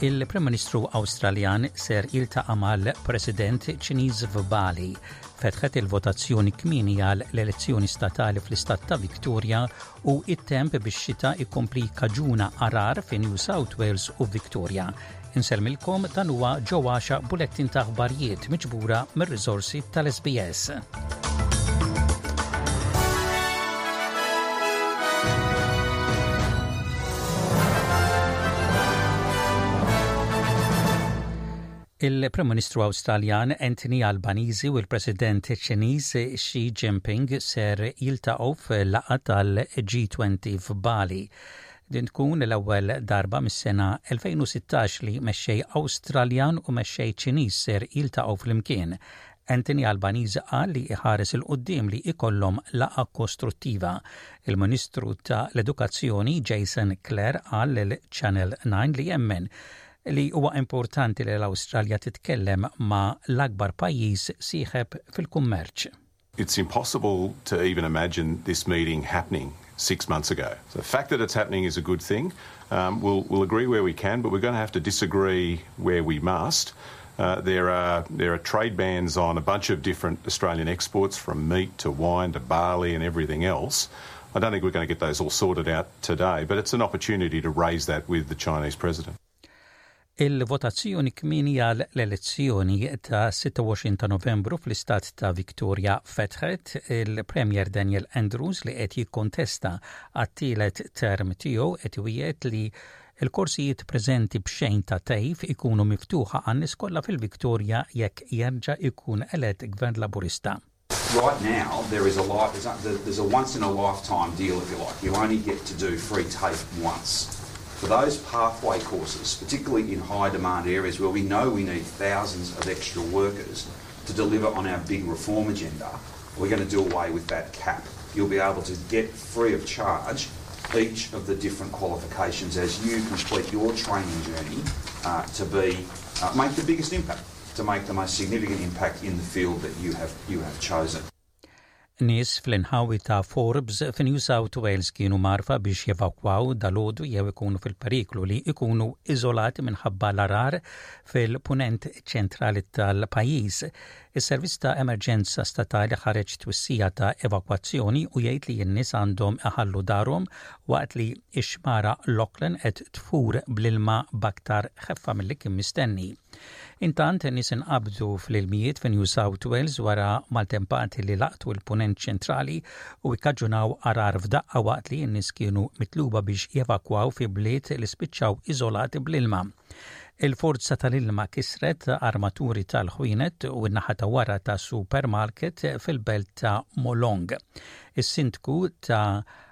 il-Prim Ministru Awstraljan ser jiltaqa' mal-President Ċiniż f'Bali fetħet il-votazzjoni kmini għal l-elezzjoni statali fl-istat ta' Victoria u it-temp bix-xita jkompli jikkaġuna għarar fi New South Wales u Victoria. Insellmilkom dan huwa ġo għaxa bulettin ta' aħbarijiet miġbura mir-riżorsi tal-SBS. Il-Prim Ministru Awstraljan Anthony Albanese u l-President Ċiniż Xi Jinping ser jiltaqgħu f'laqgħa tal-G20 f'Bali. Din tkun l-ewwel darba mis-sena 2016 li mexxej Awstraljan u mexxej Ċiniż ser jiltaqgħu flimkien. Anthony Albanese qal li iħares 'il quddiem li jkollhom laqgħa kostruttiva. Il-Ministru ta' l-Edukazzjoni Jason Clare qal lil Channel Nine li jemmen li huwa importanti li l-Awstralja titkellem ma' l-akbar pajjiż fil-kummerċ. It's impossible to even imagine this meeting happening six months ago. So the fact that it's happening is a good thing. Um, we'll, we'll agree where we can, but we're going to have to disagree where we must. Uh, there are there are trade bans on a bunch of different Australian exports, from meat to wine to barley and everything else. I don't think we're going to get those all sorted out today but it's an opportunity to raise that with the Chinese President. Il-votazzjoni kmieni għal l-elezzjoni ta' 26 ta' Novembru fl-istat ta' Victoria fetħet il-Premier Daniel Andrews li qed jikkontesta għat-tielet term tiegħu qed iwiegħed li l-korsijiet preżenti b'xejn ta' tgħif ikunu miftuħa għan-nies kollha fil-Victoria jekk jerġa' jkun elett Gvern Laburista. Right now, there is a life, there's a once in a lifetime deal, if you like. You only get to do free tape once. for those pathway courses, particularly in high demand areas where we know we need thousands of extra workers to deliver on our big reform agenda, we're going to do away with that cap. You'll be able to get free of charge each of the different qualifications as you complete your training journey uh, to be uh, make the biggest impact, Tamight to my significant impact in the field that you have you have chosen. Nies fl-inħawi ta' Forbes fi New South Wales kienu mgħarrfa biex jevakwaw dalgħodu jew ikunu fil-periklu li jkunu iżolati minħabba l-għargħar fil-Punent ċentrali tal-pajjiż. Is-Servizz ta' Emerġenza Statali ħareġ twissija ta' evakwazzjoni u jgħid li n-nies għandhom iħallu darhom waqt li x-xmara Lachlan qed tfur bl-ilma b'aktar ħeffa milli kien mistenni. Intant, nies inqabdu fl-ilmijiet fi New South Wales wara maltempati li laqtu l-Punent Ċentrali u ikkaġunaw għarar f'daqqa waqt li n-nies kienu mitluba biex jevakwaw fi bliet li spiċċaw iżolati bl-ilma. Il-forza tal-ilma kisret armaturi tal-ħwienet u n-naħa ta' wara ta' supermarket fil-belt ta' Molong. Is-Sindku ta'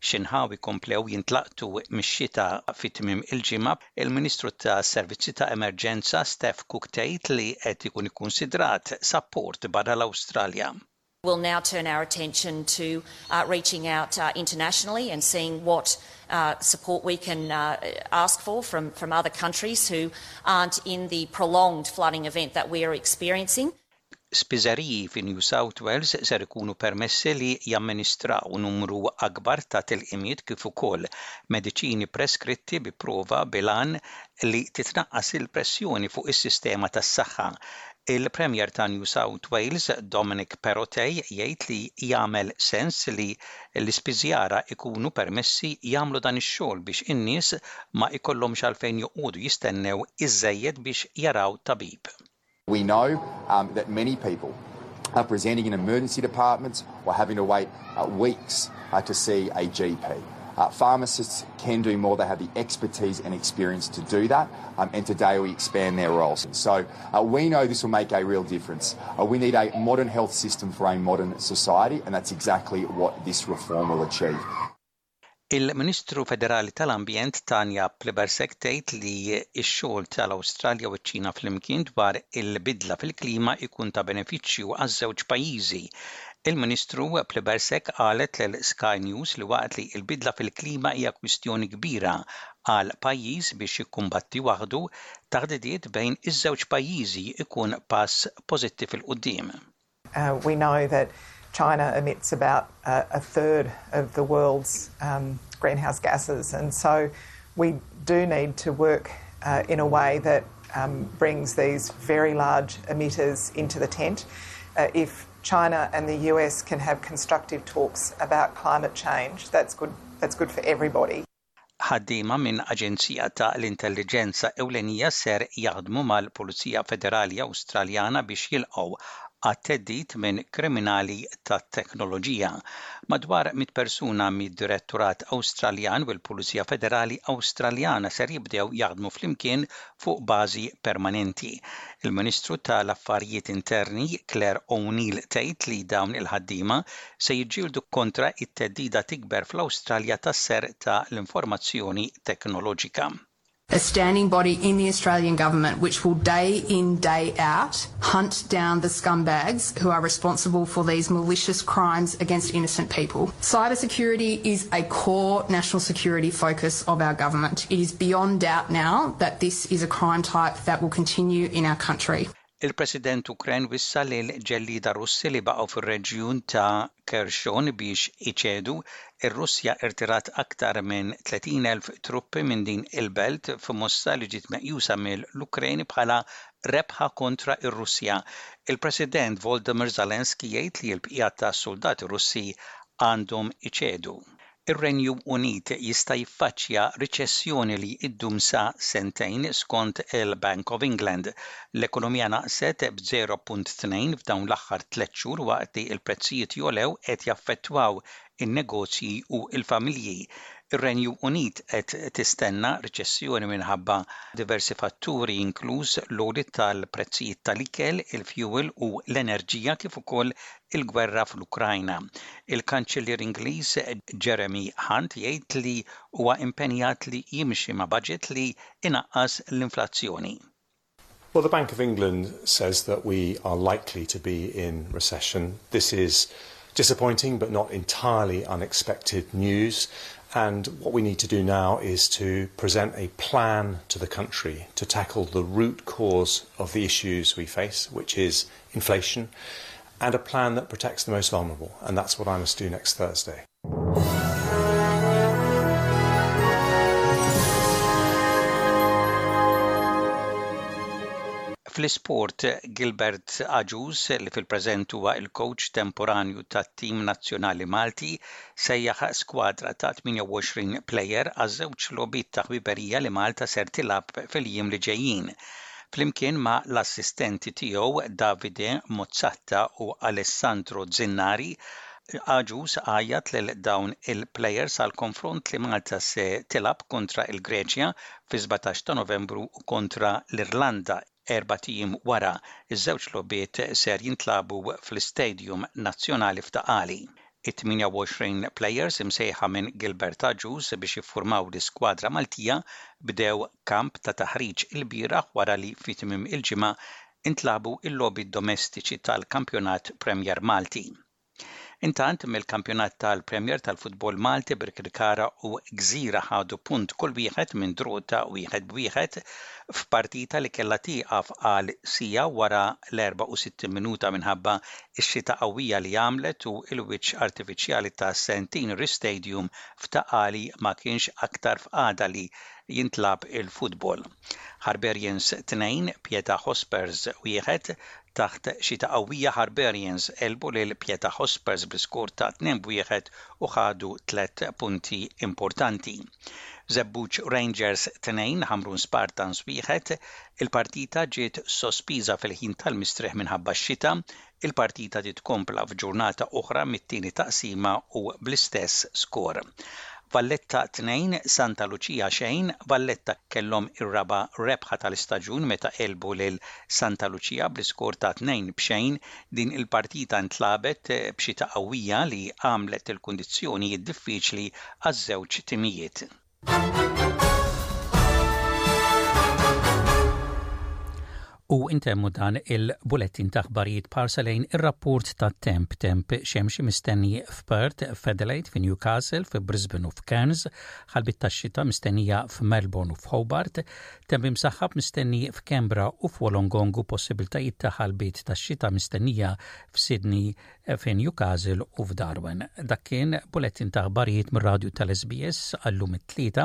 Xi nħawi komplew jintlaqtu mix-xita fi tmiem il-ġimgħa. Il-Ministru tas-Servizzi ta' Emerġenza, Steph Cook tgħid li qed ikun ikkunsidrat sapport barra l-Awstralja. We'll now turn our attention to reaching out internationally and seeing what support we can ask for from other countries who aren't in the prolonged flooding event that we are experiencing. Spiżeriji fi New South Wales ser ikunu permessi li jamministraw numru akbar ta' tilqimiet kif ukoll mediċini preskritti bi prova bil-għan li titnaqqas il-pressjoni fuq is-sistema tas-saħħa. Il-Premier ta' New South Wales, Dominic Perrottet jgħid li jagħmel sens li l-ispiżjara jkunu permessi jagħmlu dan ix-xogħol biex in-nies ma jkollhomx għalfejn joqogħdu jistennew iżżejjed biex jaraw tabib. We know um, that many people are presenting in emergency departments or having to wait uh, weeks uh, to see a GP. Uh, pharmacists can do more. They have the expertise and experience to do that. Um, and today we expand their roles. So uh, we know this will make a real difference. Uh, we need a modern health system for a modern society, and that's exactly what this reform will achieve. Il-Ministru Federali tal-Ambjent Tanya Plibersek tgħid li x-xogħol tal-Awstralja u ċ-Ċina flimkien dwar il-bidla fil-klima jkun ta' benefiċċju għaż-żewġ pajjiżi. Il-Ministru Plibersek qalet lil Sky News li waqt li l-bidla fil-klima hija kwistjoni kbira għal pajjiż biex jikkumbatti waħdu, taħdidiet bejn iż-żewġ pajjiżi jkun pass pożittiv 'il quddiem. Uh, we know that China emits about uh, a third of the world's um, greenhouse gases, and so we do need to work uh, in a way that um, brings these very large emitters into the tent. Uh, if China and the US can have constructive talks about climate change. That's good, that's good for everybody. Ħaddiema minn aġenzija ta' l-intelliġenza ewlenija ser jaħdmu mal-Pulizija Federali Awstraljana biex jilqgħu għat-theddid minn kriminali tat-teknoloġija. Madwar mitt persuna mid-Direttorat Awstraljan u l-Pulizija Federali Awstraljana ser jibdew jaħdmu flimkien fuq bażi permanenti. Il-Ministru ta' l-Affarijiet Interni Clare O'Neil tgħid li dawn il-ħaddiema se jiġġieldu kontra t-theddida tikber fl-Awstralja tas-serq ta' l-informazzjoni teknoloġika. A standing body in the Australian government which will day in day out hunt down the scumbags who are responsible for these malicious crimes against innocent people. Cybersecurity is a core national security focus of our government. It is beyond doubt now that this is a crime type that will continue in our country. Il-President Ukren wissa lil ġellieda Russi li baqgħu fir-reġjun ta' Kherson biex iċedu. Ir-Russja irtirat aktar minn 30,000 truppi minn din il-belt f'mossa li ġiet meqjusa mill-Ukreni bħala rebħa kontra r-Russja. Il-President Volodymyr Zelensky jgħid li l-bqija tas-suldati Russi għandhom iċedu. Ir-Renju Unit jista' jiffaċċja riċessjoni li ddum sa sentejn, skont il-Bank of England. L-ekonomija naqset b' 0.2 f'dawn l-aħħar tliet xhur waqt li l-prezzijiet jogħlew qed jaffettwaw in-negozji u l-familji. Ir-Renju Unit qed tistenna riċessjoni minħabba diversi fatturi inkluż l-għoli tal-prezzijiet tal-ikel, il-fjuwil u l-enerġija kif ukoll il-gwerra fl-Ukrajna. Il-Kanċillier Ingliż Jeremy Hunt jgħid li huwa impenjat li jimxi ma' budget li jnaqqas l-inflazzjoni. Well, the Bank of England says that we are likely to be in recession. This is disappointing but not entirely unexpected news. And what we need to do now is to present a plan to the country to tackle the root cause of the issues we face, which is inflation, and a plan that protects the most vulnerable. And that's what I must do next Thursday. Fl-isport, Gilbert Agius, li fil-preżent huwa l-kowċ temporanju tat-tim nazzjonali Malti, sejjaħ skwadra ta' 28 plejer għaż-żewġ logħbiet ta' ħbiberija li Malta ser tilgħab fil-jiem li ġejjin, flimkien ma' l-assistenti tiegħu Davide Mozzatta u Alessandro Zinnari, Agius għajjat lil dawn il-players għall-konfront li Malta se tilgħab kontra il-Greċja fis-sbatax ta' Novembru u kontra l-Irlanda erbat ijiem wara. Iż-żewġ logħbiet ser jintlagħbu fl-Istadium Nazzjonali f'Ta' Qali. It-28 players imsejħa minn Gilbert Agius biex jiffurmaw l-iskwadra Maltija bdew kamp ta' taħriġ ilbieraħ wara li fi tmiem il-ġimgħa intlagħbu l-logħbiet domestiċi tal-Kampjonat Premier Malti. Intant, mill-kampjonat tal-Premier tal-futbol Malti, Birkirkara u Gżira ħadu punt kull wieħed minn draw ta' wieħed b'wieħed f'partita li kellha tieqaf għal siegħa wara l-64 minuta minħabba x-xita qawwija li għamlet u l-wiċċ artifiċjali ta' Centenary Stadium f'Ta' Qali ma kienx aktar f'qagħda li jintlagħab il-futbol. Hibernians 2, Pieta Hospers 1, Taħt xita qawwija Hibernians għelbu lil Pieta Hospers bl-iskor ta' tnejn b'wieħed u ħadu tliet punti importanti. Żebbuġ Rangers tnejn, Ħamrun Spartans wieħed, Il-partita ġiet sospiża fil-ħin tal-mistrieħ minħabba x-xita, il-partita titkompla f'ġurnata oħra mit-tieni taqsima u bl-istess skor. Valletta tnejn, Santa Lucia xejn, Valletta kellhom ir-raba' rebħa tal-istaġun meta għelbu lil Santa Lucia bl-iskor ta' tnejn b'xejn. Din il-partita ntlagħbet b'xi ta' qawwija li għamlet il-kundizzjonijiet diffiċli għaż-żewġ timijiet. U ntemmu dan il-Bulettin ta' Aħbarijiet b'ħarsa lejn ir-rapport tat-temp. Temp xemxi mistenni f'Perth, f'Adelaide, fi Newcastle, fi Brisbane u f'Cairns. Ħalbiet tax-xita mistennija f'Melbourne u f'Hobart. Temp imsaħħab mistenni f'Canberra u f'Wolongong u possibiltajiet ta' ħalbiet tax-xita mistennija f'Sydney, fi Newcastle u f'Darwin. Dak kien Bulettin ta' Aħbarijiet mir-Radju tal-SBS għal-lum it-Tlieta,